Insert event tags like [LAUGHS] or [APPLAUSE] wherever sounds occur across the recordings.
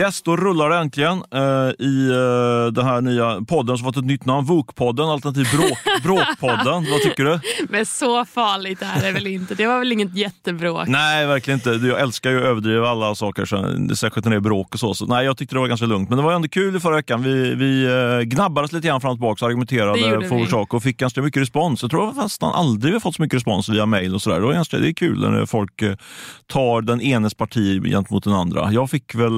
Yes, då rullar det äntligen eh, i eh, den här nya podden som fått ett nytt namn. VOK-podden, alternativ bråk, [LAUGHS] Bråkpodden. Vad tycker du? Men så farligt är det väl inte? Det var väl inget jättebråk? Nej, verkligen inte. Jag älskar ju att överdriva alla saker, så, särskilt när det är bråk och så. så. Nej, jag tyckte det var ganska lugnt. Men det var ändå kul i förra veckan. Vi, vi eh, gnabbades lite grann fram och tillbaka och argumenterade för vår sak och fick ganska mycket respons. Jag tror nästan aldrig vi har fått så mycket respons via mail och sådär. Det, det är kul när folk eh, tar den enes parti gentemot den andra. Jag fick väl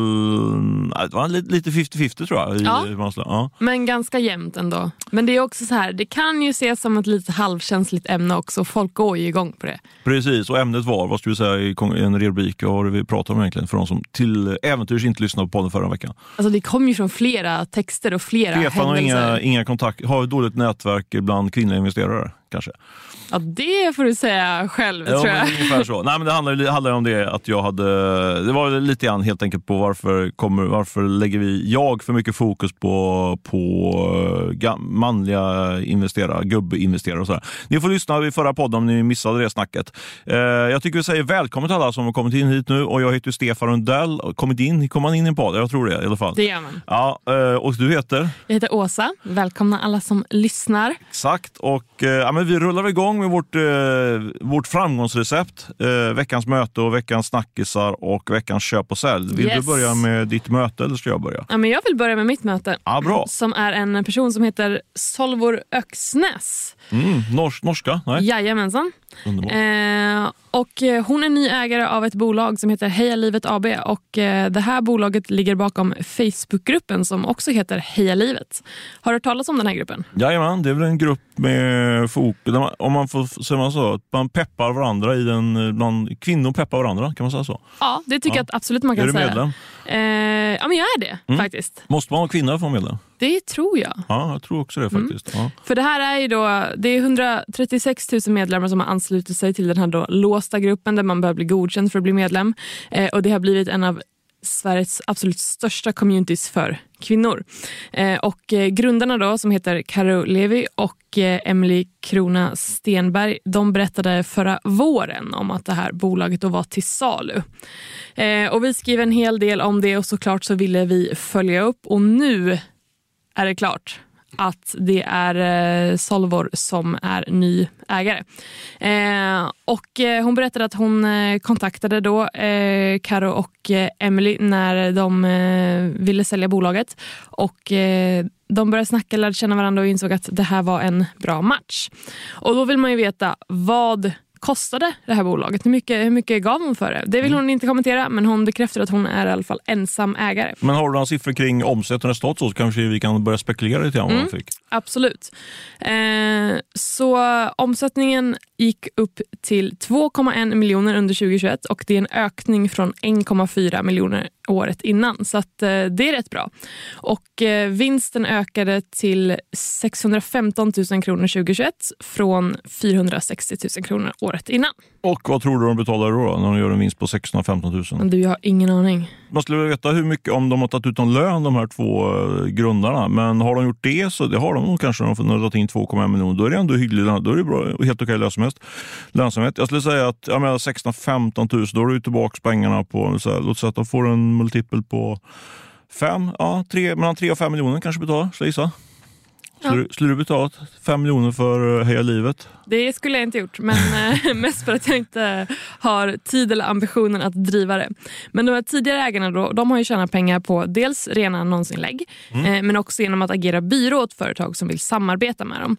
det var lite 50-50 tror jag. Ja. ja. Men ganska jämnt ändå. Men det är också så här, det kan ju ses som ett lite halvkänsligt ämne också. Folk går ju igång på det. Precis, och ämnet var, vad ska vi säga i en rubrik, vad har vi pratat om egentligen för de som till äventyrs inte lyssnade på podden förra veckan? Alltså det kom ju från flera texter och flera Stefan händelser. har inga, inga kontakt, har ett dåligt nätverk bland kvinnliga investerare kanske. Ja, det får du säga själv ja, tror jag. Ungefär så. Nej, men det handlar, det handlar om det att jag hade... Det var lite grann helt enkelt på varför, kommer, varför lägger vi, jag för mycket fokus på, på uh, manliga investerare, gubbinvesterare och sådär. Ni får lyssna i förra podden om ni missade det snacket. Uh, jag tycker vi säger välkommen till alla som har kommit in hit nu och jag heter Stefan Rundell. Kommit in, kommer man in i en podd? Jag tror det i alla fall. Det gör man. Ja, uh, och du heter? Jag heter Åsa. Välkomna alla som lyssnar. Exakt, och ja, men vi rullar igång med vårt, eh, vårt framgångsrecept. Eh, veckans möte och veckans snackisar och veckans köp och sälj. Vill yes. du börja med ditt möte eller ska jag börja? Ja, men jag vill börja med mitt möte. Ja, bra. Som är en person som heter Solvor Öxnäs. Mm, nors norska? Nej. Jajamensan. Eh, och eh, hon är ny ägare av ett bolag som heter Heja Livet AB. Och eh, det här bolaget ligger bakom Facebookgruppen som också heter Heja Livet. Har du hört talas om den här gruppen? Jajamän, det är väl en grupp med fokus, om man får säga så, att man peppar varandra i den, bland kvinnor peppar varandra, kan man säga så? Ja, det tycker ja. jag att absolut man kan säga. Är du medlem? Eh, ja, men jag är det mm. faktiskt. Måste man vara kvinna för att medlem? Det tror jag. Ja, jag tror också det mm. faktiskt. Mm. Ja. För det här är ju då, det är 136 000 medlemmar som har anslutit sig till den här då låsta gruppen där man behöver bli godkänd för att bli medlem. Eh, och det har blivit en av Sveriges absolut största communities för kvinnor. Eh, och eh, grundarna då, som heter Karo Levi och eh, Emily Krona Stenberg, de berättade förra våren om att det här bolaget då var till salu. Och vi skrev en hel del om det och såklart så ville vi följa upp och nu är det klart att det är eh, Solvor som är ny ägare. Eh, och eh, hon berättade att hon eh, kontaktade då eh, Karo och eh, Emily när de eh, ville sälja bolaget. Och eh, de började snacka, lärde känna varandra och insåg att det här var en bra match. Och då vill man ju veta vad kostade det här bolaget? Hur mycket, hur mycket gav hon för det? Det vill mm. hon inte kommentera, men hon bekräftar att hon är i alla fall ensam ägare. Men har du några siffror kring omsättning och resultat så kanske vi kan börja spekulera lite grann vad mm, fick? Absolut. Eh, så omsättningen gick upp till 2,1 miljoner under 2021 och det är en ökning från 1,4 miljoner året innan. Så att, eh, det är rätt bra. Och eh, vinsten ökade till 615 000 kronor 2021 från 460 000 kronor året innan. Och vad tror du de betalar då, då när de gör en vinst på 615 000? Du, jag har ingen aning. Man skulle vilja veta hur mycket, om de har tagit ut någon lön de här två uh, grundarna. Men har de gjort det så det har de nog kanske. De har tagit in 2,1 miljoner. Då är det ändå hyggligt. Då är det bra, helt okej lönsamhet. lönsamhet. Jag skulle säga att jag menar 16-15 000, då är du tillbaka pengarna på, så här, låt säga att de får en multipel på fem, ja, tre, mellan 3 och 5 miljoner kanske betalar, skulle jag gissa. Skulle, du betalat 5 miljoner för Heja livet? Det skulle jag inte gjort, men [LAUGHS] eh, mest för att jag inte har tid eller ambitionen att driva det. Men de här tidigare ägarna då, de har ju tjänat pengar på dels rena annonsinlägg mm. Eh, men också genom att agera byrå åt företag som vill samarbeta med dem.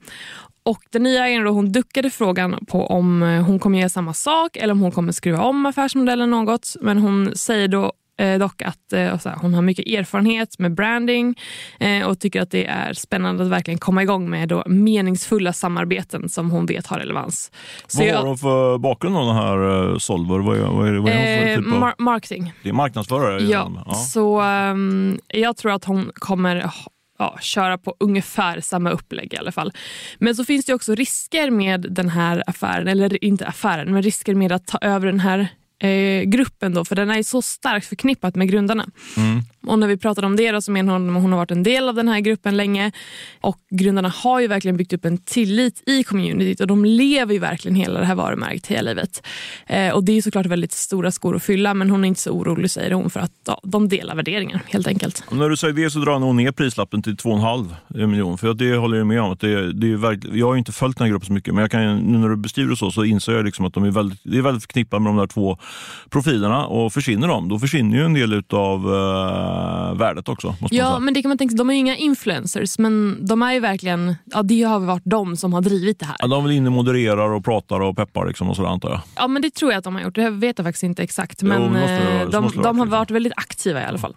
Och Den nya ägaren då, hon duckade frågan på om hon kommer göra samma sak eller om hon kommer skruva om affärsmodellen något. Men hon säger då eh, dock att eh, här, hon har mycket erfarenhet med branding eh, och tycker att det är spännande att verkligen komma igång med då meningsfulla samarbeten som hon vet har relevans. Så vad har hon för bakgrund av den här uh, Solver? Vad är, vad är, vad är hon för typ av... Mar marketing. Det är marknadsförare? Ja, ja. så um, jag tror att hon kommer ja, köra på ungefär samma upplägg i alla fall. Men så finns det också risker med den här affären, eller inte affären, men risker med att ta över den här eh, gruppen då, för den är så starkt förknippad med grundarna. Mm. Och när vi pratade om det då, så menar hon att hon har varit en del av den här gruppen länge. Och grundarna har ju verkligen byggt upp en tillit i communityt och de lever ju verkligen hela det här varumärket hela livet. Eh, och det är såklart väldigt stora skor att fylla men hon är inte så orolig säger hon för att ja, de delar värderingar helt enkelt. Och när du säger det så drar hon ner prislappen till 2,5 miljoner. För det håller jag med om. Att det, det är verkligen, jag har inte följt den här gruppen så mycket men jag kan, nu när du beskriver det så, så inser jag liksom att de är väldigt, det är väldigt förknippat med de där två profilerna och försvinner de, då försvinner ju en del av eh, värdet också. ja, men det kan man tänka de är ju inga influencers men de är ju verkligen, ja det har varit de som har drivit det här. Ja, de väl inne och modererar och pratar och peppar liksom och sådär antar jag. Ja men det tror jag att de har gjort, det vet jag faktiskt inte exakt men jo, måste, eh, de, de, de har varit väldigt aktiva i alla fall.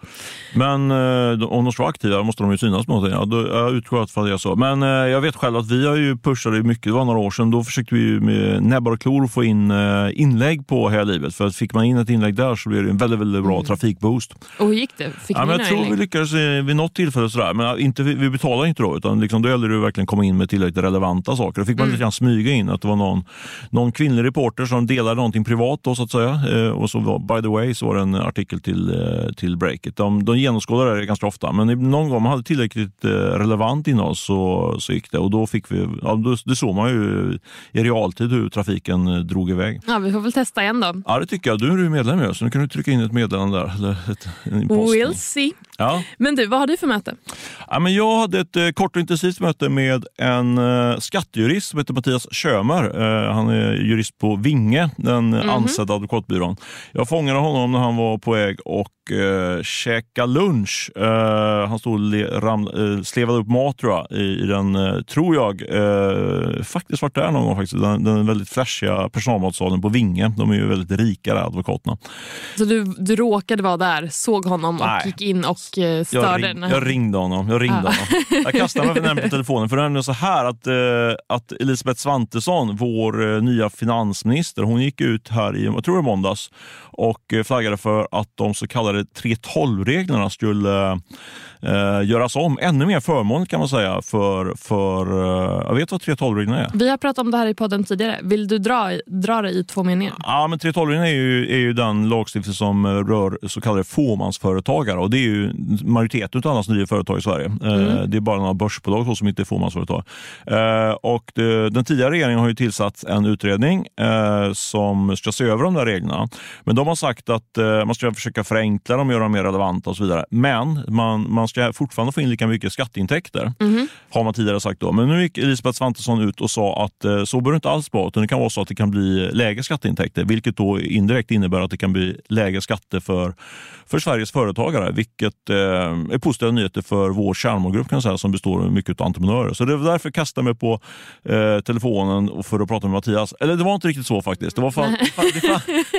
Men uh, om de ska vara aktiva måste de ju synas på någonting. Ja, då, jag utgår från att det är så. Men uh, jag vet själv att vi har ju pushat det mycket, det var några år sedan, då försökte vi med näbbar och klor få in inlägg på Heja Livet. För att fick man in ett inlägg där så blev det en väldigt, väldigt bra mm. trafikboost. Och hur gick det? Fick ja, men jag tror vi lyckades vid något tillfälle sådär. Men inte, vi betalade inte då utan liksom, då gällde det verkligen att komma in med tillräckligt relevanta saker. Då fick man mm. lite grann smyga in att det var någon, någon kvinnlig reporter som delade någonting privat då, så att säga. Eh, och så var, by the way så var det en artikel till, eh, till Breakit. De, de genomskådade det ganska ofta men någon gång man hade tillräckligt eh, relevant innehåll så, så gick det och då fick vi, ja, då, det såg man ju i realtid hur trafiken drog iväg. Ja, vi får väl testa igen då. Ja, det tycker jag. Du är ju medlem ju, så nu kan du trycka in ett meddelande där. Eller ett, en post. We'll see. Ja. Men du, vad har du för möte? Ja, men jag hade ett eh, kort och intensivt möte med en eh, skattejurist som heter Mattias Kömer. Eh, han är jurist på Vinge, den mm -hmm. ansedda advokatbyrån. Jag fångade honom när han var på väg och eh, käka lunch. Eh, han stod och eh, slevade upp mat tror jag, i, i den, eh, tror jag, faktiskt varit där någon gång. Faktiskt. Den, den väldigt flashiga personalmatsalen på Vinge. De är ju väldigt rika där, advokaterna. Så du, du råkade vara där, såg honom och Nej. Gick in och eh, störde? Jag, ring, jag ringde honom. Jag, ringde ah. honom. jag kastade mig nämligen på [LAUGHS] telefonen. För det är så här att, eh, att Elisabeth Svantesson, vår eh, nya finansminister, hon gick ut här i, jag tror det måndags, och eh, flaggade för att de så kallade 3.12-reglerna skulle eh, göras om. Ännu mer förmånligt kan man säga. för, för eh, Jag vet vad 3.12-reglerna är. Vi har pratat om det här i podden tidigare. Vill du dra, dra det i två meningar? Ja, men 3.12-reglerna är ju, är ju den lagstiftning som rör så kallade fåmansföretagare. Och det är ju majoriteten av alla nya företag i Sverige. Eh, mm. Det är bara några börsbolag som inte är fåmansföretag. Eh, och den tidigare regeringen har ju tillsatt en utredning eh, som ska se över de där reglerna. Men de har sagt att man ska försöka förenkla dem, göra dem mer relevanta och så vidare. Men man, man ska fortfarande få in lika mycket skatteintäkter, mm. har man tidigare sagt. då. Men nu gick Elisabeth Svantesson ut och sa att så bör det inte alls vara. Utan det kan vara så att det kan bli lägre skatteintäkter, vilket då indirekt innebär att det kan bli lägre skatter för, för Sveriges företagare, vilket eh, är positiva nyheter för vår kärnmålgrupp kan säga, som består mycket av entreprenörer. Så det var därför jag kastade mig på eh, telefonen för att prata med Mattias. Eller det var inte riktigt så faktiskt. Det, var fan, det, fanns,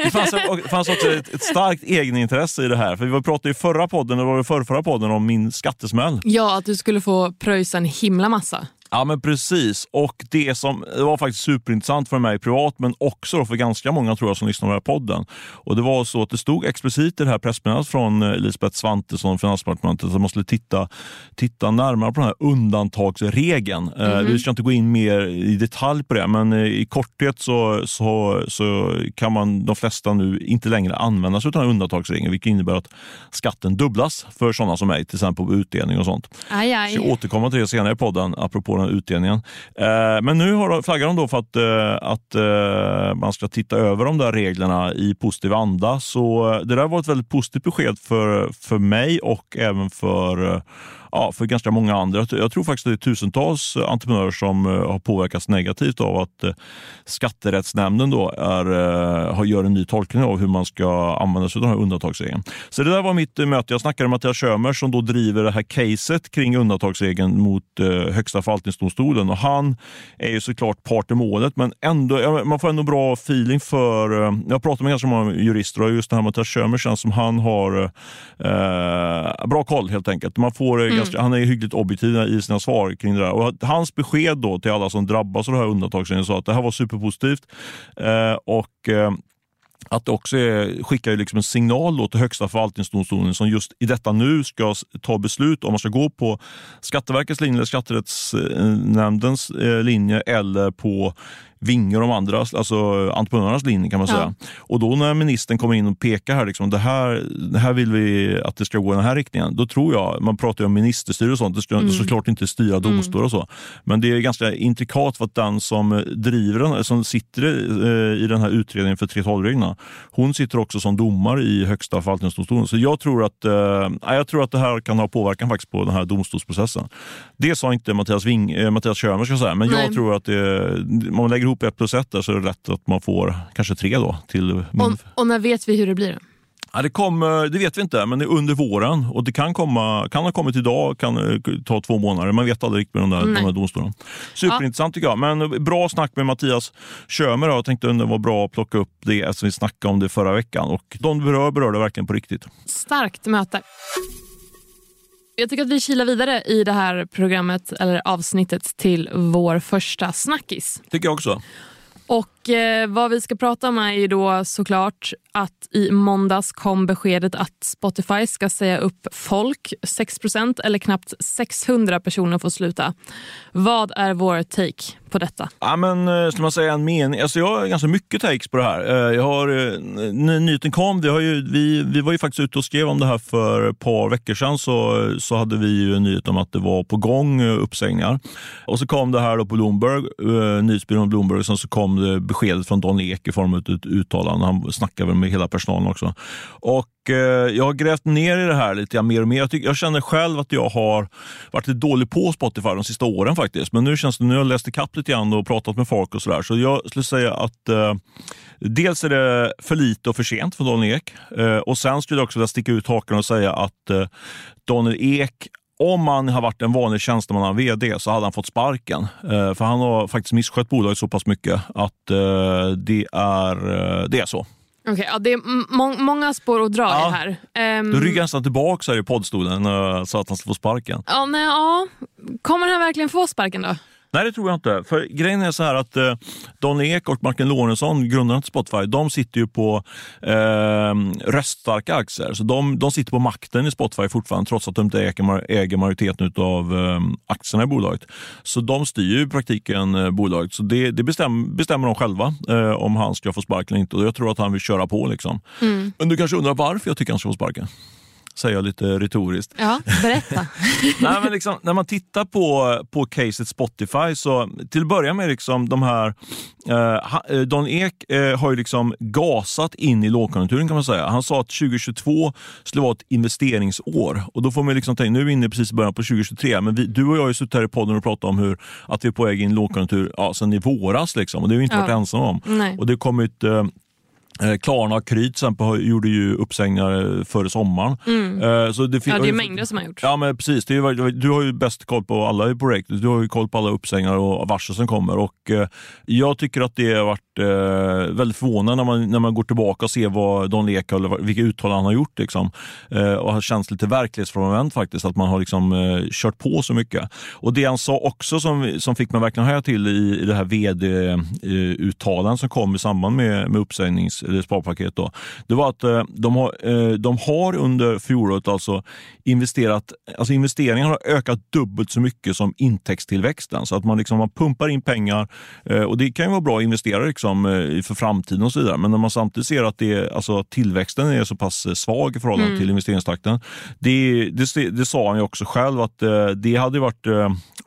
det, fanns, det fanns också ett, ett starkt egenintresse i det här. För Vi pratade i förra podden, eller var det förra podden om min skattesmäll. Ja, att du skulle få pröjsa en himla massa. Ja men precis. Och det som det var faktiskt superintressant för mig privat men också för ganska många tror jag som lyssnar på den här podden. Och Det var så att det stod explicit i det här pressmeddelandet från eh, Elisabeth Svantesson, Finansdepartementet, att man skulle titta, titta närmare på den här undantagsregeln. Mm -hmm. Vi ska inte gå in mer i detalj på det men eh, i korthet så, så, så kan man de flesta nu inte längre använda sig av den här undantagsregeln vilket innebär att skatten dubblas för sådana som mig, till exempel på utdelning och sånt. Aj, aj. Jag ska återkomma till det senare i podden apropå den utdelningen. Eh, men nu har, flaggar de då för att, eh, att eh, man ska titta över de där reglerna i positiv anda. Så eh, det där var ett väldigt positivt besked för, för mig och även för eh, ja, för ganska många andra. Jag tror faktiskt att det är tusentals eh, entreprenörer som eh, har påverkats negativt av att eh, skatterättsnämnden då är, har gör en ny tolkning av hur man ska använda sig av den här undantagsregeln. Så det där var mitt möte. Jag snackade med Mattias Schömer som då driver det här caset kring undantagsregeln mot Högsta förvaltningsdomstolen. Och han är ju såklart part i målet, men ändå, man får ändå bra feeling för... Jag har pratat med ganska många jurister och just det här Mattias Schömer känns som han har eh, bra koll helt enkelt. Man får mm ganska, han är hyggligt objektiv i sina svar kring det där. Och hans besked då till alla som drabbas av det här undantagsregeln sa att det här var superpositivt. Eh, och eh, att det också är, skickar ju liksom en signal då till Högsta förvaltningsdomstolen som just i detta nu ska ta beslut om man ska gå på Skatteverkets linje, eller Skatterättsnämndens eh, linje eller på Vinge och de andra, alltså entreprenörernas linje kan man säga. Ja. Och då när ministern kommer in och pekar här, liksom, det här, det här vill vi att det ska gå i den här riktningen. Då tror jag, man pratar ju om ministerstyre och sånt, det ska mm. såklart inte styra domstolar och så. Men det är ganska intrikat för att den som driver den, som sitter eh, i den här utredningen för 3.12-reglerna, hon sitter också som domare i Högsta förvaltningsdomstolen. Så jag tror att, eh, jag tror att det här kan ha påverkan faktiskt på den här domstolsprocessen. Det sa inte Mattias, Wing, eh, Mattias Schörmer, ska säga, men Nej. jag tror att det, man lägger ihop ett plus ett där så är det rätt att man får kanske tre då. Till min... och, när vet vi hur det blir? Ja, det, kommer, det vet vi inte, men det är under våren. Och Det kan, komma, kan ha kommit idag, kan eh, ta två månader. Man vet aldrig riktigt med de där, de här domstolarna. Superintressant ja. tycker jag. Men bra snack med Mattias Schömer. Jag tänkte att det var bra att plocka upp det eftersom vi snackade om det förra veckan. Och De berör, berör det verkligen på riktigt. Starkt möte. Jag tycker att vi kilar vidare i det här programmet, eller avsnittet, till vår första snackis. tycker jag också. Och eh, Vad vi ska prata om är ju då såklart att i måndags kom beskedet att Spotify ska säga upp folk. 6% eller knappt 600 personer får sluta. Vad är vår take på detta? Ja, men, eh, ska man säga en mening? Alltså, jag har ganska mycket takes på det här. Eh, jag har, eh, när nyheten kom, vi, har ju, vi, vi var ju faktiskt ute och skrev om det här för ett par veckor sedan. Så, så hade vi ju en nyhet om att det var på gång uppsägningar. Och så kom det här då på Bloomberg, nyhetsbyrån Bloomberg, och sen så kom det beskedet från Don Ek i form av ett uttalande. Han snackade väl med hela personalen också. Och eh, jag har grävt ner i det här lite mer och mer. Jag, tycker, jag känner själv att jag har varit lite dålig på Spotify de sista åren faktiskt. Men nu känns det, nu har jag läst ikapp lite grann och pratat med folk och sådär. Så jag skulle säga att eh, dels är det för lite och för sent för Daniel Ek. Eh, och sen skulle jag också vilja sticka ut hakan och säga att eh, Daniel Ek om han har varit en vanlig tjänsteman vd så hade han fått sparken. Eh, för han har faktiskt misskött bolaget så pass mycket att eh, det, är, eh, det är så. Okay, ja, det är må många spår att dra ja, här. Um, du ryggar nästan tillbaka här i poddstolen så att han ska få sparken. Ja, nej, ja. Kommer han verkligen få sparken då? Nej, det tror jag inte. För Grejen är så här att eh, Don Ek och Martin Lorentzon, grundarna till Spotify, de sitter ju på eh, röststarka aktier. Så de, de sitter på makten i Spotify fortfarande, trots att de inte äger, äger majoriteten av eh, aktierna i bolaget. Så de styr i praktiken eh, bolaget. Så det, det bestäm, bestämmer de själva eh, om han ska få sparken eller inte. Och jag tror att han vill köra på. Liksom. Mm. Men du kanske undrar varför jag tycker han ska få sparken? Säger jag lite retoriskt. Ja, berätta. [LAUGHS] Nej, men liksom, när man tittar på, på caset Spotify, så till att börja med liksom de här... Eh, eh, Don Ek eh, har ju liksom gasat in i lågkonjunkturen kan man säga. Han sa att 2022 skulle vara ett investeringsår. Och då får man liksom tänka, nu är vi inne precis i början på 2023, men vi, du och jag har ju suttit här i podden och pratat om hur, att vi är på väg in i lågkonjunktur ja, sen i våras. Liksom, och det har vi inte ja. varit ensamma om. Nej. Och det kom ut eh, Eh, Klarna och Kry till exempel gjorde ju uppsägningar före sommaren. Mm. Eh, så det, ja, det är mängder som har gjort. Ja, men precis. Är, du har ju bäst koll på alla på Break. Du har ju koll på alla uppsägningar och varsel som kommer. Och, eh, jag tycker att det har varit eh, väldigt förvånande när man, när man går tillbaka och ser vad Don Leka, eller vilka uttalanden han har gjort. Liksom. Eh, och har känts lite verklighetsfrånvänt faktiskt, att man har liksom, eh, kört på så mycket. Och Det han sa också som, som fick mig verkligen höja till i, i det här vd-uttalandet som kom i samband med, med uppsägnings eller sparpaket, då, det var att eh, de har, eh, de har under fjolåret alltså investerat, alltså investeringarna har ökat dubbelt så mycket som intäktstillväxten. Så att man, liksom, man pumpar in pengar eh, och det kan ju vara bra att investera liksom, för framtiden och så vidare. Men när man samtidigt ser att det, alltså, tillväxten är så pass svag i förhållande mm. till investeringstakten. Det, det, det, sa han ju också själv att det hade varit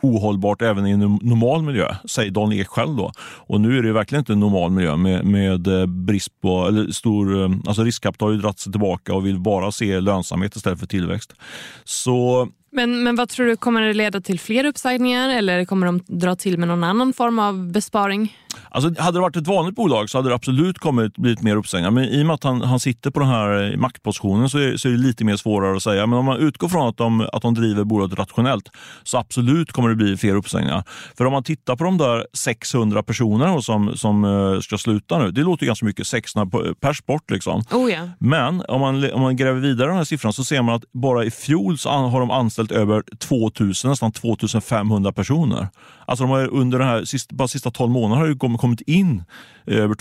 ohållbart även i en normal miljö, säger Dan Ek själv. Då. Och nu är det verkligen inte en normal miljö med, med eh, brist på eller stor, eh, alltså riskkapital har ju dragit sig tillbaka och vill bara se lönsamhet istället för tillväxt. Så men, men vad tror du, kommer det leda till fler uppsägningar eller kommer de dra till med någon annan form av besparing? Alltså, hade det varit ett vanligt bolag så hade det absolut kommit blivit mer uppsägningar. Men i och med att han, han sitter på den här maktpositionen så är, så är det lite mer svårare att säga. Men om man utgår från att de, att de driver bolaget rationellt så absolut kommer det bli fler uppsägningar. För om man tittar på de där 600 personerna som, som eh, ska sluta nu. Det låter ganska mycket, 600 pers bort. Liksom. Oh ja. Men om man, om man gräver vidare i den här siffran så ser man att bara i fjol så har de anställt anställt över 2000, nästan 2500 personer. Alltså de har under de här sista, bara sista 12 månaderna har det kommit in över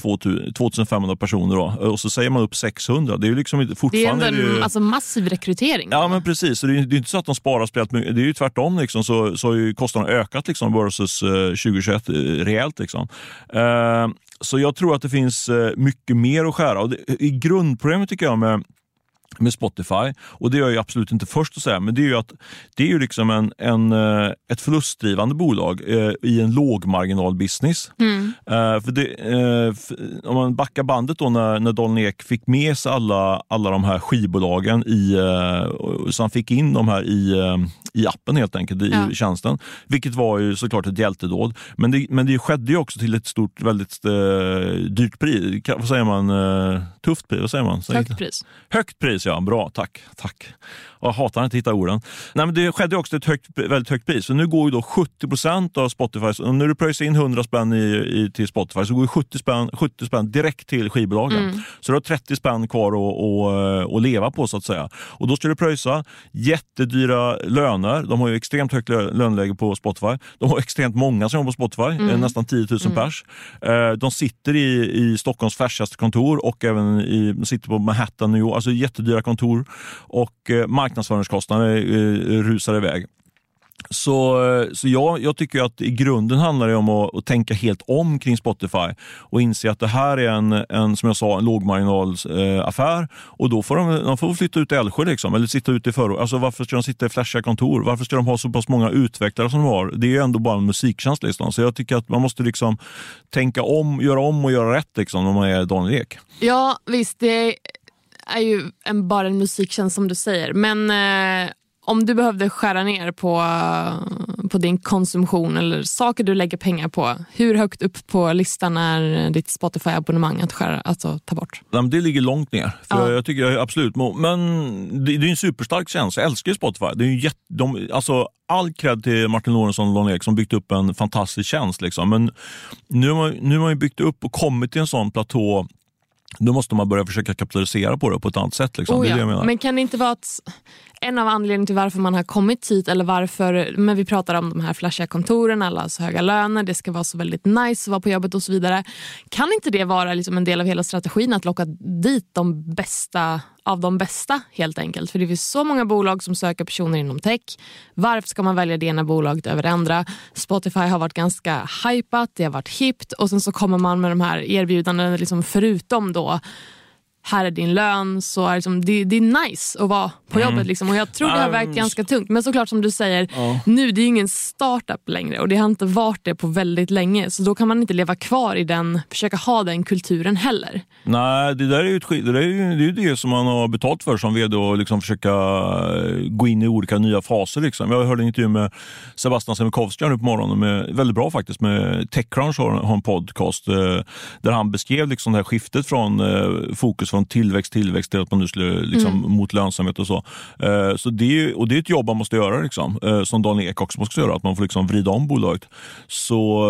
2500 personer då. och så säger man upp 600. Det är ju liksom fortfarande... Det är ändå en alltså, massiv rekrytering. Ja men precis, så det är, det är inte så att de sparar speciellt mycket. Det är ju tvärtom liksom, så, så har ju kostnaderna ökat liksom, versus 2021 eh, rejält. Liksom. Uh, så jag tror att det finns eh, mycket mer att skära. Och det, I grundproblemet tycker jag med med Spotify. Och det är jag absolut inte först att säga, men det är ju att det är ju liksom en, en, eh, ett förlustdrivande bolag eh, i en lågmarginalbusiness. Mm. Eh, för det, eh, för, om man backar bandet då när, när Daniel Ek fick med sig alla, alla de här skivbolagen i, eh, så han fick in de här i, eh, i appen helt enkelt, i ja. tjänsten. Vilket var ju såklart ett hjältedåd. Men det, men det skedde ju också till ett stort, väldigt dyrt pris. Vad säger man? tufft pris? Vad säger man? Högt pris. Högt pris, jag. Bra, tack. tack. Jag hatar inte att hitta orden. Nej, men det skedde också ett högt, väldigt högt pris. Så nu går ju då 70 procent av Spotify, när du pröjsar in 100 spänn i, i, till Spotify så går 70 spänn, 70 spänn direkt till skivbolagen. Mm. Så du har 30 spänn kvar att, att, att leva på så att säga. Och då ska du pröjsa jättedyra löner. De har ju extremt högt löneläge på Spotify. De har extremt många som jobbar på Spotify, mm. nästan 10 000 mm. pers. Eh, de sitter i, i Stockholms färskaste kontor och även i, sitter på Manhattan, New York. Alltså jättedyra kontor. Och eh, marknadsföringskostnader eh, eh, rusar iväg. Så, eh, så jag, jag tycker att i grunden handlar det om att, att, tänka helt om kring Spotify och inse att det här är en, en som jag sa, en lågmarginalsaffär Eh, och då får de, de får flytta ut till Älvsjö liksom, eller sitta ute i förort. Alltså varför ska de sitta i flashiga kontor? Varför ska de ha så pass många utvecklare som de har? Det är ju ändå bara en musiktjänst. Liksom. Så jag tycker att man måste liksom tänka om, göra om och göra rätt liksom, när man är Daniel Ek. Ja visst, det är ju en, bara en musiktjänst som du säger. Men eh, om du behövde skära ner på, på din konsumtion eller saker du lägger pengar på, hur högt upp på listan är ditt Spotify-abonnemang att skära, alltså, ta bort? Det ligger långt ner. För ja. jag tycker absolut, Men det, det är en superstark tjänst. Jag älskar Spotify. Det är jätte, de, alltså, all cred till Martin Lorentzon och Lon Erik som byggt upp en fantastisk tjänst. Liksom. Men nu har, man, nu har man byggt upp och kommit till en sån platå då måste man börja försöka kapitalisera på det på ett annat sätt. Liksom. Oh ja. det det Men kan det inte vara att en av anledningarna till varför man har kommit hit, eller varför, men vi pratar om de här flashiga kontoren, alla så höga löner, det ska vara så väldigt nice att vara på jobbet och så vidare. Kan inte det vara liksom en del av hela strategin att locka dit de bästa av de bästa helt enkelt? För det finns så många bolag som söker personer inom tech. Varför ska man välja det ena bolaget över det andra? Spotify har varit ganska hypat, det har varit hippt och sen så kommer man med de här erbjudandena liksom förutom då här är din lön. Så är liksom, det, det är nice att vara på mm. jobbet. Liksom. Och Jag tror det har vägt ganska tungt. Men såklart som du säger, ja. nu det är ingen startup längre och det har inte varit det på väldigt länge. Så då kan man inte leva kvar i den, försöka ha den kulturen heller. Nej, det där är ju det, där är ju, det, är det som man har betalt för som vd och liksom försöka eh, gå in i olika nya faser. Liksom. Jag hörde en intervju med Sebastian Semikovsky nu på morgonen, med, väldigt bra faktiskt, med Techcrunch har, har en podcast eh, där han beskrev liksom det här skiftet från eh, fokus från tillväxt, tillväxt till att man nu skulle liksom, mm. mot lönsamhet och så. Eh, så det, och det är ett jobb man måste göra, liksom, eh, som Daniel Ek också måste göra, att man får liksom vrida om bolaget. Så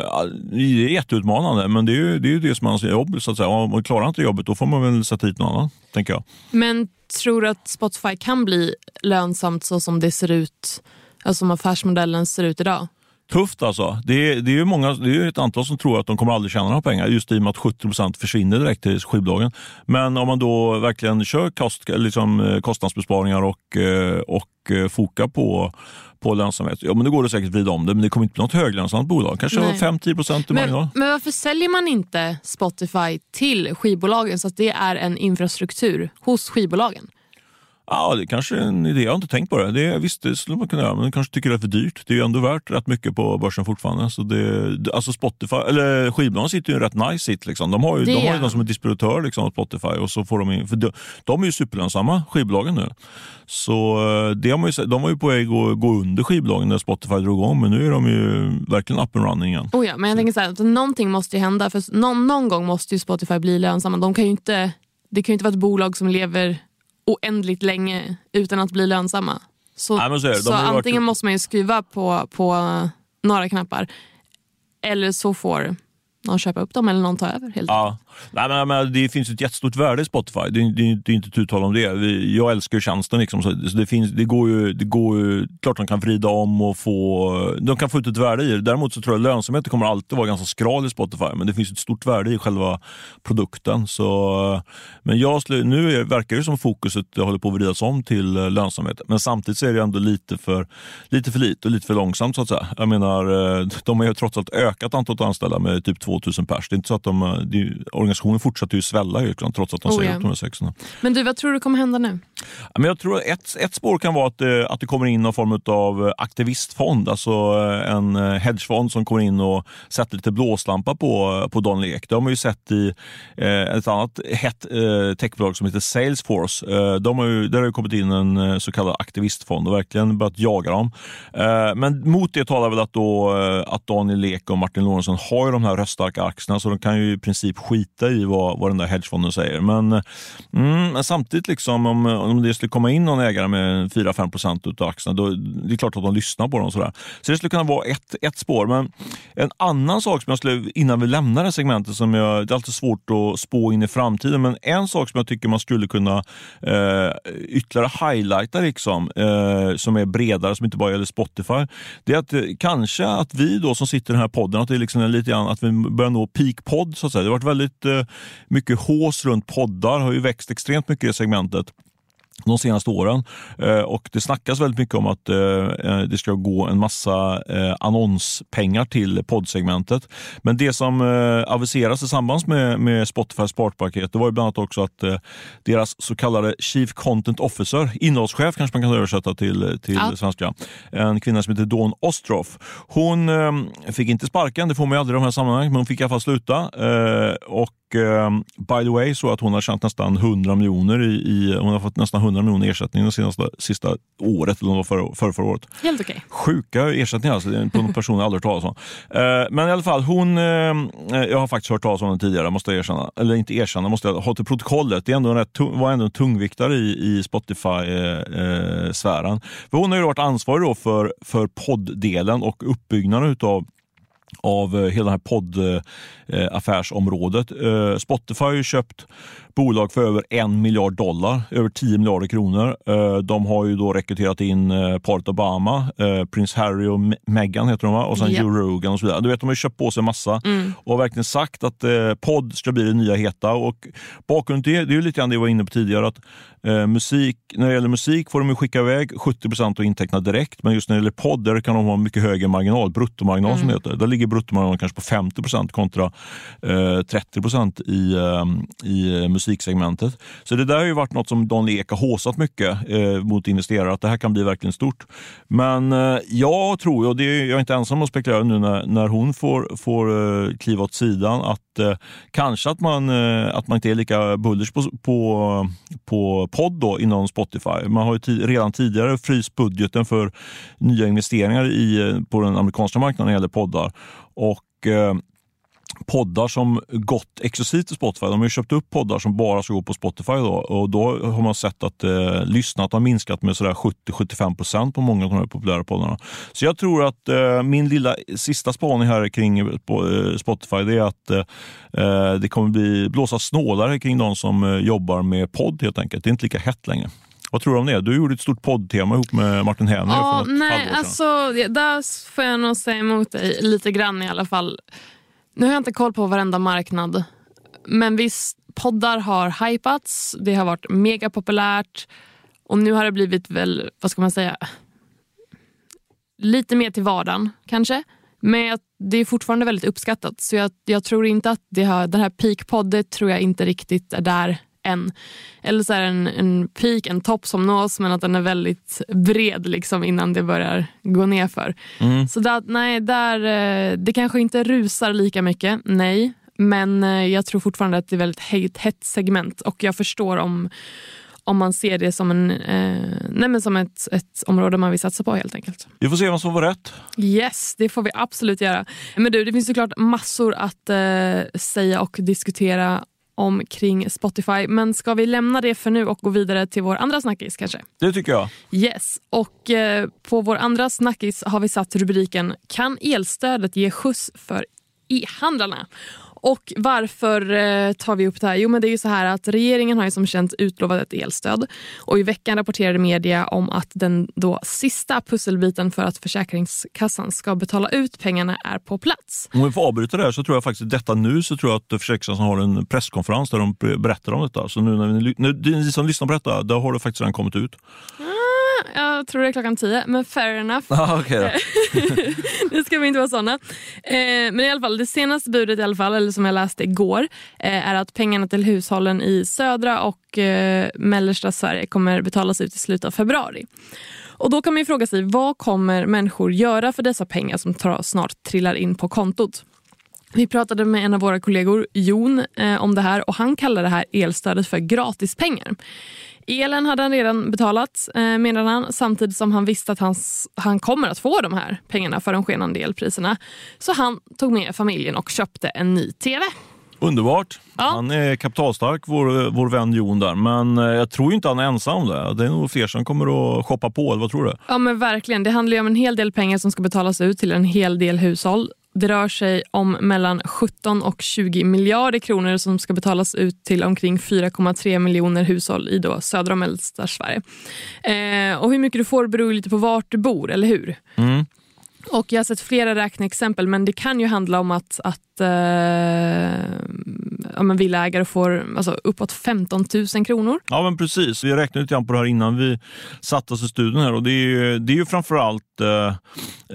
eh, det är jätteutmanande, men det är ju det, är det som är hans jobb. Så att säga. Om man klarar inte jobbet, då får man väl sätta hit någon annan, tänker jag. Men tror du att Spotify kan bli lönsamt så som det ser ut, alltså som affärsmodellen ser ut idag? Tufft alltså. Det är, det är, många, det är ett antal som tror att de kommer aldrig tjäna några pengar just i och med att 70% försvinner direkt till skivbolagen. Men om man då verkligen kör kost, liksom, eh, kostnadsbesparingar och, eh, och eh, fokar på, på lönsamhet, ja men då går det säkert vrida om det, men det kommer inte bli något höglönsamt bolag. Kanske 5-10 procent i marginal. Men varför säljer man inte Spotify till skivbolagen så att det är en infrastruktur hos skivbolagen? Ja, det kanske är en idé. Jag har inte tänkt på det. det visst, det skulle man kunna göra, men kanske tycker det är för dyrt. Det är ju ändå värt rätt mycket på börsen fortfarande. Så det, alltså Spotify, eller skivbolagen sitter ju i en rätt nice sit. Liksom. De har ju, de har ju som är distributör liksom, Spotify. Och så får de, in, för de, de är ju superlönsamma, skivbolagen nu. Så eh, det har man ju, de var ju på väg att gå under skivbolagen när Spotify drog igång, men nu är de ju verkligen up and running igen. Oh ja, men jag tänker så här, att någonting måste ju hända. För någon, någon gång måste ju Spotify bli lönsamma. De kan ju inte, det kan ju inte vara ett bolag som lever oändligt länge utan att bli lönsamma. Så, Nej, så, så antingen varit... måste man ju skruva på, på några knappar eller så får någon köpa upp dem eller någon ta över. Helt Ja. Nej, men, men, det finns ett jättestort värde i Spotify. Det, det, det är inte tu tal om det. Vi, jag älskar tjänsten. Liksom, så det, finns, det, går ju, det går ju, klart de kan vrida om och få, de kan få ut ett värde i det. Däremot så tror jag att lönsamheten kommer alltid vara ganska skral i Spotify. Men det finns ett stort värde i själva produkten. Så, men jag, nu verkar det som fokuset håller på att vridas om till eh, lönsamhet. Men samtidigt så är det ändå lite för lite för lite och lite för långsamt. så att säga. Jag menar, eh, de har ju trots allt ökat antalet anställda med typ 2000 pers. Det är inte så att de, eh, organisationen fortsätter ju svälla liksom, trots att de oh, säger upp de här sexorna. Men du, vad tror du kommer hända nu? Men jag tror ett, ett spår kan vara att, det, att det kommer in någon form av aktivistfond, alltså en hedgefond som kommer in och sätter lite blåslampa på, på Don Lek. Det har man ju sett i eh, ett annat hett eh, techbolag som heter Salesforce. Eh, de har ju, där har det kommit in en så kallad aktivistfond och verkligen börjat jaga dem. Eh, men mot det talar väl att, då, eh, att Daniel Lek och Martin Lorentzon har ju de här röststarka aktierna så de kan ju i princip skita i vad, vad den där hedgefonden säger. Men mm, samtidigt, liksom, om, om det skulle komma in någon ägare med 4-5 procent av aktierna, då det är klart att de lyssnar på dem. Sådär. Så det skulle kunna vara ett, ett spår. Men en annan sak som jag skulle, innan vi lämnar det här segmentet, som jag, det är alltid svårt att spå in i framtiden, men en sak som jag tycker man skulle kunna eh, ytterligare highlighta, liksom, eh, som är bredare, som inte bara gäller Spotify, det är att eh, kanske att vi då som sitter i den här podden, att det liksom är lite grann att vi börjar nå peak podd. Så att säga. Det har varit väldigt mycket hås runt poddar, har ju växt extremt mycket i segmentet de senaste åren. Eh, och Det snackas väldigt mycket om att eh, eh, det ska gå en massa annonspengar till poddsegmentet. Men det som aviseras i samband med, med Spotify spartpaket det var ju bland annat också att deras så kallade Chief Content Officer, innehållschef kanske man kan översätta till, till ja. svenska, en kvinna som heter Dawn Ostroff. Hon fick inte sparken, det får man ju aldrig i de här sammanhangen, men hon fick i alla fall sluta. Och Eh, by the way så att hon har tjänat nästan 100 miljoner i, i, hon har fått nästan 100 miljoner ersättning det senaste sista året, eller för, för förra året. Helt okej. Okay. Sjuka ersättningar alltså, på en person jag aldrig hört talas om. Eh, men i alla fall, hon, eh, jag har faktiskt hört talas om henne tidigare, måste jag erkänna. Eller inte erkänna, måste jag ha till protokollet. Det är ändå en rätt, var ändå en tungviktare i, i Spotify-sfären. för hon har ju varit ansvarig för, för podddelen och uppbyggnaden utav av eh, hela det här poddaffärsområdet. Eh, Spotify har köpt bolag för över en miljard dollar, över 10 miljarder kronor. Eh, de har ju då rekryterat in paret Obama, prins Harry och Meghan heter de va? och sen yep. Joe Rogan och så vidare. Du vet, de har köpt på sig massa mm. och verkligen sagt att podd ska bli det nya heta. Och bakgrunden till det, det är ju lite grann det jag var inne på tidigare, att Eh, musik, när det gäller musik får de skicka iväg 70 procent och inteckna direkt. Men just när det gäller podd där kan de ha mycket högre marginal, bruttomarginal mm. som det heter. Där ligger bruttomarginalen kanske på 50 procent kontra eh, 30 procent i, eh, i musiksegmentet. Så det där har ju varit något som Don Ek har håsat mycket eh, mot investerare, att det här kan bli verkligen stort. Men eh, jag tror, och det är, jag är inte ensam att spekulera nu när, när hon får, får eh, kliva åt sidan, att eh, kanske att man, eh, att man inte är lika bullish på, på, på podd då inom Spotify. Man har ju redan tidigare fryst budgeten för nya investeringar i, eh, på den amerikanska marknaden när det gäller poddar. Och, eh, poddar som gått exklusivt till Spotify. De har köpt upp poddar som bara ska gå på Spotify. Då, och då har man sett att eh, lyssnat har minskat med 70-75 procent på många av de här populära poddarna. Så jag tror att eh, min lilla sista spaning här kring eh, Spotify det är att eh, det kommer bli blåsa snålare kring de som eh, jobbar med podd helt enkelt. Det är inte lika hett längre. Vad tror du om det? Du gjorde ett stort poddtema ihop med Martin Häner ja, för nej, alltså, Där får jag nog säga emot dig lite grann i alla fall. Nu har jag inte koll på varenda marknad. Men visst, poddar har hypats. Det har varit mega populärt. Och nu har det blivit väl, vad ska man säga, lite mer till vardagen kanske. Men det är fortfarande väldigt uppskattat. Så jag, jag tror inte att det har, den här peak-podden tror jag inte riktigt är där än. Eller så en, en peak, en topp som nås men att den är väldigt bred liksom innan det börjar gå ner för. Mm. Så där, nej, där, eh, det kanske inte rusar lika mycket, nej. Men eh, jag tror fortfarande att det är väldigt hett segment och jag förstår om om man ser det som, en, eh, som ett, ett område man vill satsa på helt enkelt. Vi får se vem som var rätt. Yes, det får vi absolut göra. Men du, det finns såklart massor att eh, säga och diskutera omkring Spotify. Men ska vi lämna det för nu och gå vidare till vår andra snackis kanske? Det tycker jag. Yes, och eh, på vår andra snackis har vi satt rubriken Kan elstödet ge skjuts för e-handlarna. Och varför eh, tar vi upp det här? Jo, men det är ju så här att regeringen har ju som känt utlovat ett elstöd och i veckan rapporterade media om att den då sista pusselbiten för att Försäkringskassan ska betala ut pengarna är på plats. Om vi får avbryta det här så tror jag faktiskt detta nu så tror jag att Försäkringskassan har en presskonferens där de berättar om detta. Så nu när ni, när ni som lyssnar på detta, då har det faktiskt redan kommit ut. Jag tror det är klockan tio, men fair enough. Ah, okay [LAUGHS] nu ska vi inte vara såna. Eh, men i alla fall, det senaste budet, i alla fall, eller som jag läste igår, eh, är att pengarna till hushållen i södra och eh, mellersta Sverige kommer betalas ut i slutet av februari. Och Då kan man fråga sig, vad kommer människor göra för dessa pengar som snart trillar in på kontot? Vi pratade med en av våra kollegor, Jon, om det här och han kallar det här elstödet för gratispengar. Elen hade han redan betalat, eh, menar han, samtidigt som han visste att hans, han kommer att få de här pengarna för de skenande elpriserna. Så han tog med familjen och köpte en ny TV. Underbart. Ja. Han är kapitalstark, vår, vår vän Jon där. Men eh, jag tror inte han är ensam om det. Är nog fler som kommer att shoppa på. Vad tror du? Ja men verkligen. Det handlar om en hel del pengar som ska betalas ut till en hel del hushåll. Det rör sig om mellan 17 och 20 miljarder kronor som ska betalas ut till omkring 4,3 miljoner hushåll i då södra och mellersta Sverige. Eh, och hur mycket du får beror lite på vart du bor, eller hur? Mm. Och Jag har sett flera räkneexempel, men det kan ju handla om att, att eh, ja, men villaägare får alltså, uppåt 15 000 kronor. Ja, men precis. Vi räknade lite grann på det här innan vi satte oss i studion. Här. Och det, är ju, det är ju framförallt eh,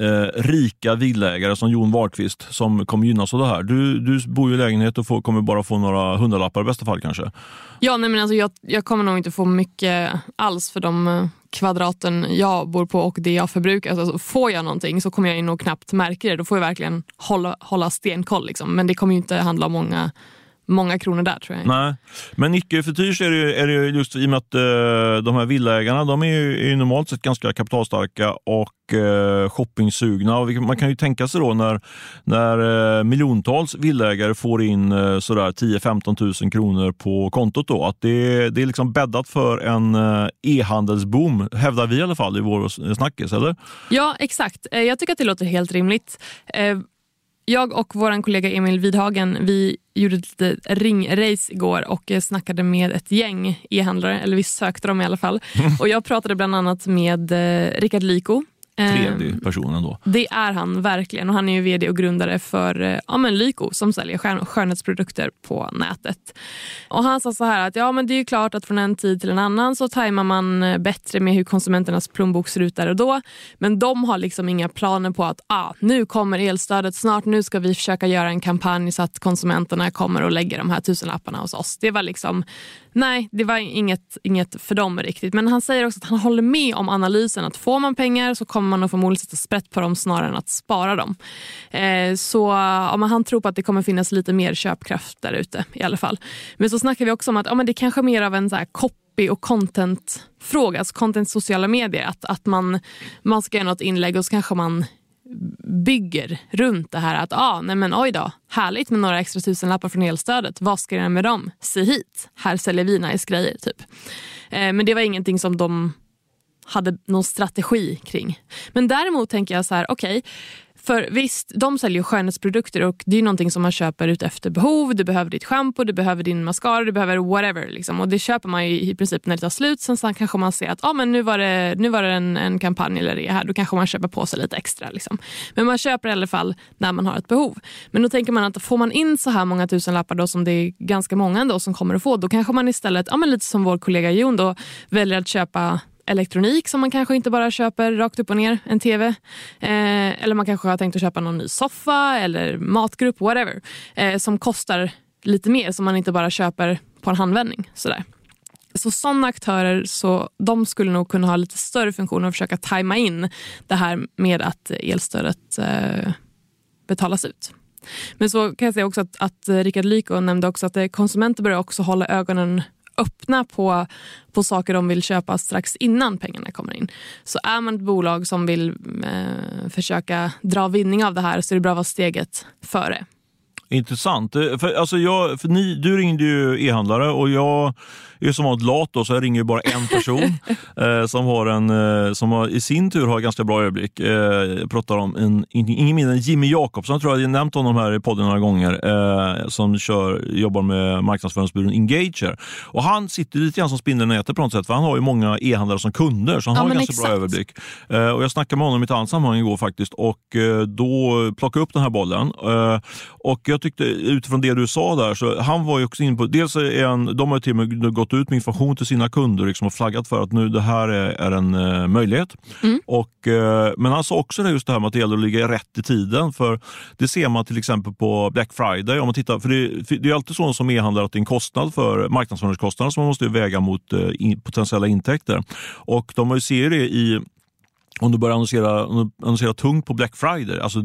eh, rika villaägare som Jon Wahlqvist som kommer gynnas av det här. Du, du bor ju i lägenhet och får, kommer bara få några hundralappar i bästa fall kanske. Ja, nej, men alltså, jag, jag kommer nog inte få mycket alls för de eh, kvadraten jag bor på och det jag förbrukar. Alltså, får jag någonting så kommer jag nog knappt märka det. Då får jag verkligen hålla, hålla stenkoll. Liksom. Men det kommer inte handla om många många kronor där tror jag. Nej, men icke förty så är det, är det just i och med att uh, de här villaägarna de är ju är normalt sett ganska kapitalstarka och uh, shoppingsugna. Och man kan ju tänka sig då när, när uh, miljontals villaägare får in uh, sådär 10-15 000 kronor på kontot då, att det, det är liksom bäddat för en e-handelsboom, hävdar vi i alla fall i vår snackis, eller? Ja, exakt. Jag tycker att det låter helt rimligt. Jag och vår kollega Emil Vidhagen vi gjorde ett litet ringrace igår och snackade med ett gäng e-handlare, eller vi sökte dem i alla fall. [LAUGHS] Och Jag pratade bland annat med eh, Rickard Lyko Trevlig ehm, person ändå. Det är han verkligen och han är ju vd och grundare för eh, ja, men Lyko som säljer skön skönhetsprodukter på nätet. Och Han sa så här att ja, men det är klart att från en tid till en annan så tajmar man eh, bättre med hur konsumenternas plånbok ser ut där och då. Men de har liksom inga planer på att ah, nu kommer elstödet snart, nu ska vi försöka göra en kampanj så att konsumenterna kommer och lägger de här tusenlapparna hos oss. Det var liksom Nej, det var inget, inget för dem riktigt. Men han säger också att han håller med om analysen att får man pengar så kommer man nog förmodligen sätta sprätt på dem snarare än att spara dem. Eh, så ja, han tror på att det kommer finnas lite mer köpkraft där ute i alla fall. Men så snackar vi också om att ja, men det kanske är mer av en så här copy och content-fråga, alltså content sociala medier. Att, att man, man ska göra något inlägg och så kanske man bygger runt det här att ah, nej men oj då, härligt med några extra tusenlappar från elstödet. Vad ska jag göra med dem? Se hit, här säljer vi nice grejer. Typ. Eh, men det var ingenting som de hade någon strategi kring. Men däremot tänker jag så här, okej, okay, för visst, de säljer skönhetsprodukter och det är någonting som man köper ut efter behov. Du behöver ditt schampo, du behöver din mascara, du behöver whatever. Liksom. Och det köper man i princip när det tar slut. Sen, sen kanske man ser att ah, men nu var det, nu var det en, en kampanj eller det här. Då kanske man köper på sig lite extra. Liksom. Men man köper i alla fall när man har ett behov. Men då tänker man att får man in så här många tusen lappar då, som det är ganska många ändå som kommer att få, då kanske man istället, ah, men lite som vår kollega Jon, då, väljer att köpa elektronik som man kanske inte bara köper rakt upp och ner, en tv. Eh, eller man kanske har tänkt att köpa någon ny soffa eller matgrupp, whatever. Eh, som kostar lite mer, som man inte bara köper på en handvändning. Sådär. Så sådana aktörer så de skulle nog kunna ha lite större funktion och försöka tajma in det här med att elstödet eh, betalas ut. Men så kan jag säga också att, att Rickard Lyko nämnde också att eh, konsumenter börjar också hålla ögonen öppna på, på saker de vill köpa strax innan pengarna kommer in. Så är man ett bolag som vill eh, försöka dra vinning av det här så är det bra att vara steget före. Intressant. Eh, för, alltså jag, för ni, du ringde ju e-handlare och jag är som vanligt lat då, så jag ringer bara en person [LAUGHS] eh, som, har en, eh, som har, i sin tur har ganska bra överblick. Eh, jag pratar om en, ingen mindre än Jimmy Jakobsson, jag tror jag har nämnt honom här i podden några gånger, eh, som kör, jobbar med marknadsföringsbyrån Engager. Och han sitter lite grann som spindeln i nätet på något sätt, för han har ju många e-handlare som kunder, så han Ja, har ganska exakt. bra överblick. Eh, och jag snackade med honom i ett annat sammanhang igår faktiskt och eh, då plockade jag upp den här bollen. Eh, och jag tyckte utifrån det du sa där, så han var ju också inne på, dels är han, de har ju till och med gått ut med information till sina kunder liksom, och flaggat för att nu det här är, är en eh, möjlighet. Och, eh, men han sa också det, just det här med att det gäller att ligga rätt i tiden. För Det ser man till exempel på Black Friday. Om man tittar, för det, för det är alltid så som e-handlare att det är en kostnad för marknadsföringskostnader som man måste väga mot eh, in, potentiella intäkter. Och de ser det i om du börjar annonsera, annonsera tungt på Black Friday, alltså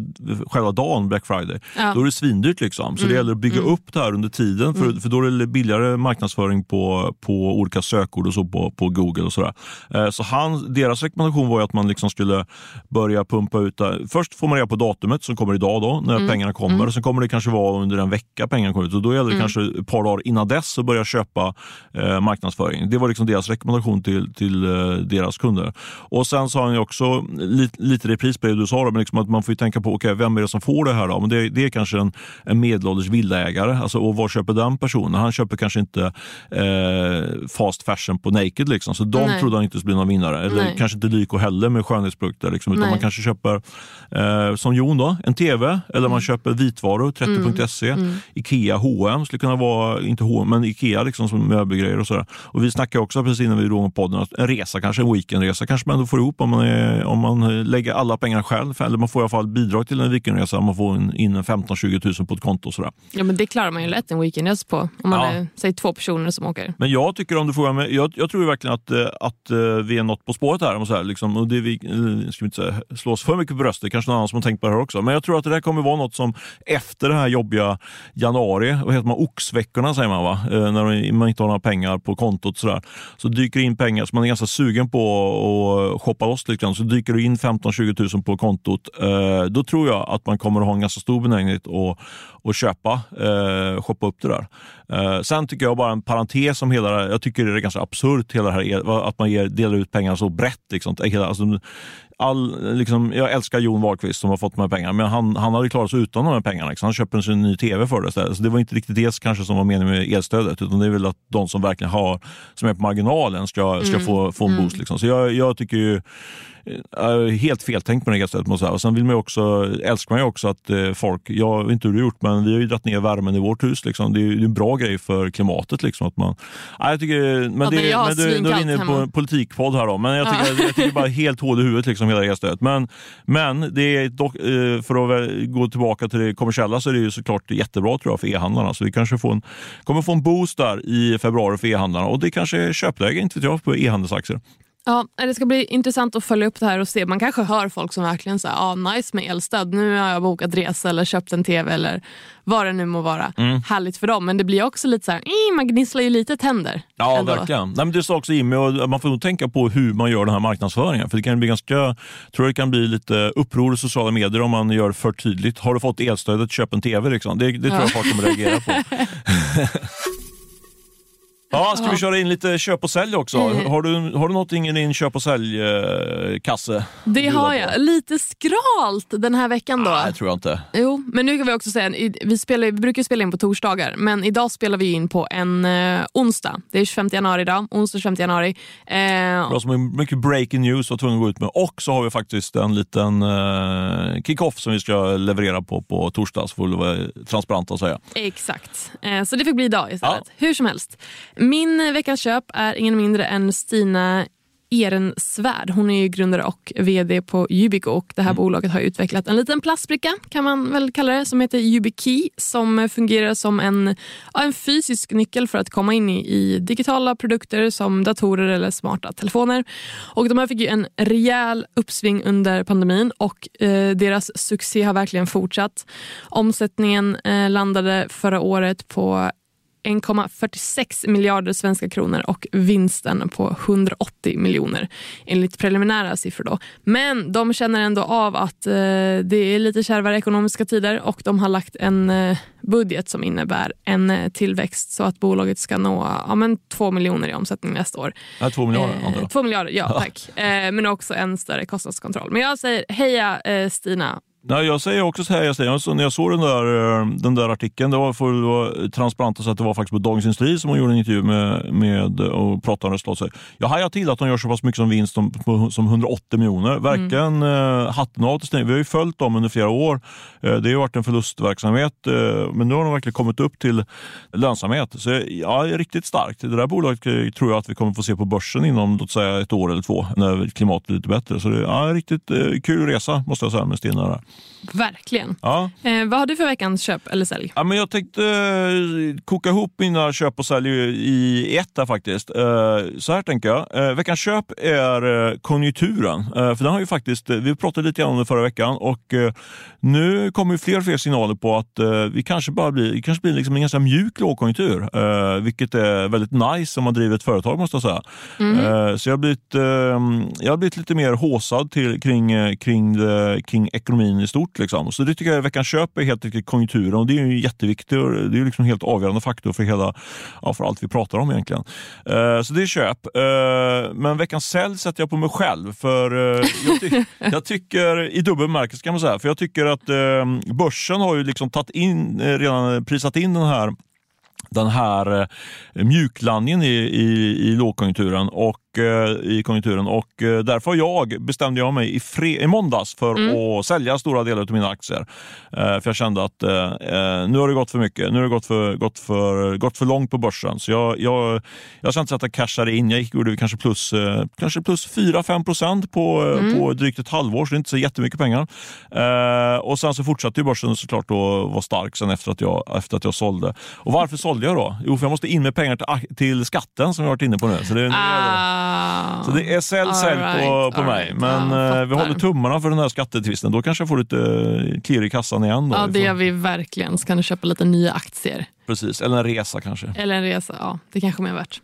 själva dagen Black Friday, Ja. då är det svindyrt. Liksom. Så det gäller att bygga upp det här under tiden, för, för då är det billigare marknadsföring på, på olika sökord och så på, på Google. och sådär. Eh, Så han, deras rekommendation var ju att man liksom skulle börja pumpa ut det. Först får man reda på datumet som kommer idag, då, när pengarna kommer. Sen kommer det kanske vara under en vecka pengarna kommer ut. Och då gäller det kanske ett par dagar innan dess att börja köpa eh, marknadsföring. Det var liksom deras rekommendation till, till eh, deras kunder. Och Sen sa han ju också, lite, lite repris på det du sa, men liksom att man får ju tänka på okay, vem är det som får det här. Då? Men det, det är kanske en, en medelålders villaägare. Alltså, och vad köper den personen? Han köper kanske inte eh, fast fashion på Naked. Liksom. Så de Nej. trodde han inte skulle bli någon vinnare. Eller Nej. kanske inte Lyko heller med skönhetsprodukter. Liksom, utan Nej. man kanske köper, eh, som Jon, då, en TV. Eller man köper vitvaror, 30.se. Ikea, H&M skulle kunna vara, inte H&M men Ikea liksom, som möbelgrejer och sådär. Och vi snackade också precis innan vi drog om podden att en resa, kanske en weekendresa, kanske man ändå får ihop om man, är, om man eh, lägger alla pengar själv. Eller man får i alla fall bidrag till en weekendresa om man får in, in en 15-20 000 på ett konto. Och sådär. Ja, men det klarar man ju lätt en weekendresa på. Om man Ja. är säg, två personer som åker. Men jag tycker om du frågar mig, jag, jag tror verkligen att, eh, att eh, vi är något på spåret här. Och så här liksom, och det vi, eh, ska inte säga, slå oss för mycket på bröstet, kanske någon annan som har tänkt på det här också. Men jag tror att det där kommer vara något som efter det här jobbiga januari, vad heter man, oxveckorna säger man va? Eh, När man inte har några pengar på kontot så, där, så dyker in pengar som man är ganska sugen på att shoppa loss lite grann. Så dyker det in 15-20 000 på kontot. Eh, då tror jag att man kommer att ha en ganska stor benägenhet att, att köpa, eh, shoppa upp det där. Eh, sen tycker jag bara en parentes om hela det här, jag tycker det är ganska absurt hela det här, att man ger, delar ut pengar så brett. Liksom. Hela, alltså, all, liksom, jag älskar Jon Wahlqvist som har fått de här pengarna, men han, han hade klarat sig utan de här pengarna. Liksom. Han köper en ny tv för det istället. Så det var inte riktigt det kanske som var meningen med elstödet, utan det är väl att de som verkligen har, som är på marginalen ska, ska få, få en boost. Liksom. Så jag, jag tycker ju eh, helt feltänkt med det elstödet. Och sen vill man också, älskar man ju också att eh, folk, jag vet inte hur du gjort, men vi har ju dragit ner värmen i vårt hus. Liksom. Det är ju en bra grej för klimatet. Liksom, att man, ja, jag tycker, men Ja, det, men jag har men du, nu är vi inne på en politikpodd här då, men jag tycker, jag tycker bara helt hål i huvudet liksom, hela elstödet. Men, men det är dock, eh, för att gå tillbaka till det kommersiella så är det ju såklart jättebra tror jag för e-handlarna. Så vi kanske får en, kommer få en boost där i februari för e-handlarna och det kanske är köpläge, inte vet jag, på e-handelsaktier. Ja, det ska bli intressant att följa upp det här och se. Man kanske hör folk som verkligen säger ah, nice med elstöd. Nu har jag bokat resa eller köpt en tv eller vad det nu må vara. Mm. Härligt för dem. Men det blir också lite så här, "Eh, man gnisslar ju lite tänder. Ja, ändå." verkligen. Nej, men det sa också Jimmy, och man får nog tänka på hur man gör den här marknadsföringen. För det kan bli ganska, tror det kan bli lite uppror i sociala medier om man gör för tydligt. Har du fått elstödet, köp en tv. Liksom. Det, det tror jag folk kommer reagera på. [LAUGHS] [LAUGHS] Ja, ska vi köra in lite köp och sälj också? Mm. Har, du, har du någonting i din köp och säljkasse? Det har jag. Lite skralt den här veckan då. Nej, tror jag inte. Jo, men nu kan vi också säga, vi, spelar, vi brukar spela in på torsdagar, men idag spelar vi in på en eh, onsdag. Det är 25 januari idag, onsdag 25 januari. Eh, Bra som mycket breaking news var tvungen att gå ut med. Och så har vi faktiskt en liten uh, kick-off som vi ska leverera på på torsdag, så får vi vara transparenta och säga. Exakt. Eh, så det fick bli idag istället. Hur som helst. Min veckans köp är ingen mindre än Stina Ehrensvärd. Hon är ju grundare och vd på Yubico och det här Mm. bolaget har utvecklat en liten plastbricka kan man väl kalla det som heter YubiKey som fungerar som en, en fysisk nyckel för att komma in i, i digitala produkter som datorer eller smarta telefoner. Och de här fick ju en rejäl uppsving under pandemin och eh, deras succé har verkligen fortsatt. Omsättningen eh, landade förra året på 1,46 miljarder svenska kronor och vinsten på 180 miljoner enligt preliminära siffror. Då. Men de känner ändå av att eh, det är lite kärvare ekonomiska tider och de har lagt en eh, budget som innebär en eh, tillväxt så att bolaget ska nå ja, men 2 miljoner i omsättning nästa år. Ja, två miljarder, antar Eh, jag. två miljarder, ja tack. Eh, men också en större kostnadskontroll. Men jag säger heja eh, Stina. Nej, jag säger också så här, jag säger, när jag såg den där, eh, den där artikeln, det var för att vara transparent så att det var faktiskt på Dagens Industri som hon gjorde en intervju med, med och pratade om resultat. Jag hajar till att de gör så pass mycket som vinst som, som 180 miljoner. Verkligen mm. hatten av till. Vi har ju följt dem under flera år. Eh, Det har varit en förlustverksamhet, eh, men nu har de verkligen kommit upp till lönsamhet. Så ja, riktigt starkt. Det där bolaget eh, tror jag att vi kommer få se på börsen inom låt säga ett år eller två, när klimatet är lite bättre. Så det är ja, riktigt eh, kul resa måste jag säga med Stina. Där. Verkligen. Ja. Eh, vad har du för veckans köp eller sälj? Ja, men jag tänkte eh, koka ihop mina köp och sälj i ett där faktiskt. Eh, Så här tänker jag. Eh, Veckans köp är eh, konjunkturen. Eh, För den har ju faktiskt, eh, vi pratade lite grann om det förra veckan och nu kommer ju fler och fler signaler på att vi kanske bara blir, det kanske blir liksom en ganska mjuk lågkonjunktur. Vilket är väldigt nice om man driver ett företag måste jag säga. Eh, Så jag har blivit, jag har blivit lite mer håsad till, kring, kring, kring ekonomin i stort. Liksom. Så det tycker jag veckans köp är helt enkelt konjunkturen och det är ju jätteviktigt. och Det är ju liksom helt avgörande faktor för, hela, ja, för allt vi pratar om egentligen. Eh, Så det är köp. Eh, Men veckans sälj sätter jag på mig själv. För eh, jag, ty- [LAUGHS] jag tycker, i dubbel bemärkelse kan man säga, för jag tycker att börsen har ju liksom tagit in, redan prisat in den här den här mjuklandningen i, i, i lågkonjunkturen och i konjunkturen och eh, därför jag, bestämde jag mig i, fre, i måndags för att sälja stora delar av mina aktier. Eh, för jag kände att eh, eh, nu har det gått för mycket. Nu har det gått för, gått för, gått för långt på börsen. Så jag, jag, jag kände att jag cashade in. Jag gick, gjorde kanske plus, eh, kanske plus 4-5 procent på, eh, på drygt ett halvår, så det är inte så jättemycket pengar. Eh, och sen så fortsatte ju börsen såklart att vara stark sen efter att, jag, efter att jag sålde. Och varför sålde jag då? Jo, för jag måste in med pengar till, till skatten som har varit inne på nu. Så det, är- Ah, så det är sälj, sälj på, right, på all mig. right. Men Ja, eh, vi håller tummarna för den här skattetvisten. Då kanske jag får lite eh, klirr i kassan igen. Då. ja, det gör vi verkligen. Så kan du köpa lite nya aktier. Precis, eller en resa kanske. Eller en resa. Ja, det kanske är mer värt.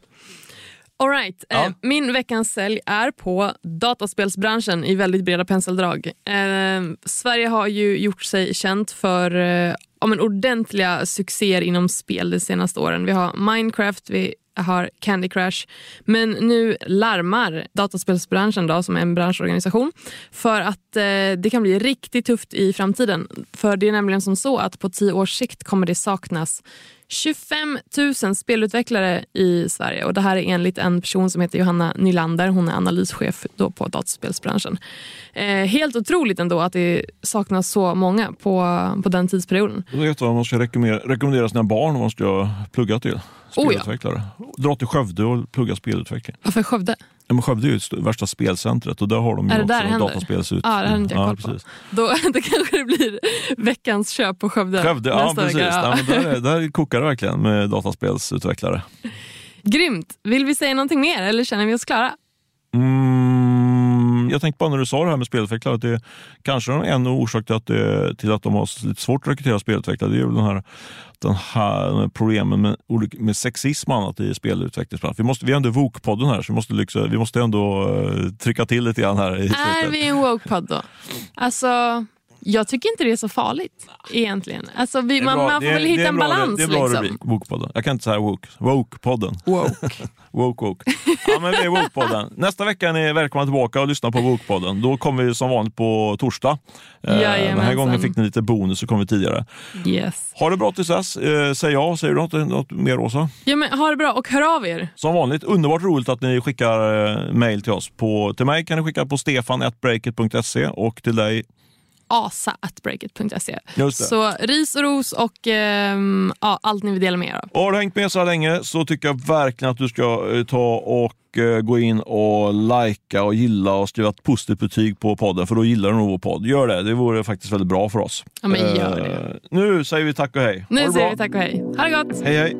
All right. Ja. Eh, min veckans sälj är på dataspelsbranschen i väldigt breda penseldrag. Eh, Sverige har ju gjort sig känt för eh, ja, men ordentliga succéer inom spel de senaste åren. Vi har Minecraft, vi har Candy Crush. Men nu larmar dataspelsbranschen, då, som är en branschorganisation, för att eh, det kan bli riktigt tufft i framtiden. För det är nämligen som så att på tio års sikt kommer det saknas 25 000 spelutvecklare i Sverige. Och Det här är enligt en person som heter Johanna Nylander. Hon är analyschef då på dataspelsbranschen. Eh, helt otroligt ändå att det saknas så många på, på den tidsperioden. Då vet vad man ska rekommendera, rekommendera sina barn vad man ska plugga till. Oh ja. Spelutvecklare. Dra till Skövde och plugga spelutveckling. Varför Skövde? Ja, men Skövde är ju st- värsta spelcentret och där har de ju Är det också dataspelsut. Ja, det hade inte jag koll på. Då, [LAUGHS] då kanske det blir veckans köp på Skövde. Skövde, ja nästa precis. vecka. Ja. Ja, där, är- [LAUGHS] där kokar det verkligen med dataspelsutvecklare. Grymt! Vill vi säga någonting mer eller känner vi oss klara? Mm, jag tänkte bara när du sa det här med spelutvecklare att det kanske är en orsak till att, det, till att de har lite svårt att rekrytera spelutvecklare. Det är väl den här, den här problemen med, med sexism och annat i spelutvecklingsbranschen. Vi, måste, vi är ändå Vok-podden här så vi måste, liksom, vi måste ändå eh, trycka till lite grann här i Är vi en woke-podd då? Alltså, jag tycker inte det är så farligt egentligen. Alltså, vi, man, man får väl det är hitta en bra- balans. Det är en bra liksom. rubrik, Woke-podden. Jag kan inte säga woke. Woke-podden. Woke. [LAUGHS] Woke, woke. Ja, men vi är Woke-podden. Nästa vecka är ni välkomna tillbaka och lyssna på Woke-podden. Då kommer vi som vanligt på torsdag. Eh, Den här Jajamensan. gången fick ni lite bonus så kommer vi tidigare. Yes. Ha det bra tills dess, eh, säger jag. Säger du något, något mer Åsa? Ja, men, ha det bra och hör av er. Som vanligt, underbart roligt att ni skickar eh, mail till oss. På, till mig kan ni skicka på stefan.breakit.se och till dig asa.breakit.se. Det. Så ris och ros och ehm, ja, allt ni vill dela med er av. Har du hängt med så här länge så tycker jag verkligen att du ska eh, ta och eh, gå in och likea och gilla och skriva ett positivt betyg på podden för då gillar du nog vår podd. Gör det, det vore faktiskt väldigt bra för oss. Ja, men gör Eh, Nu säger vi tack och hej. Nu det säger vi tack och hej. Ha det gott! Hej hej!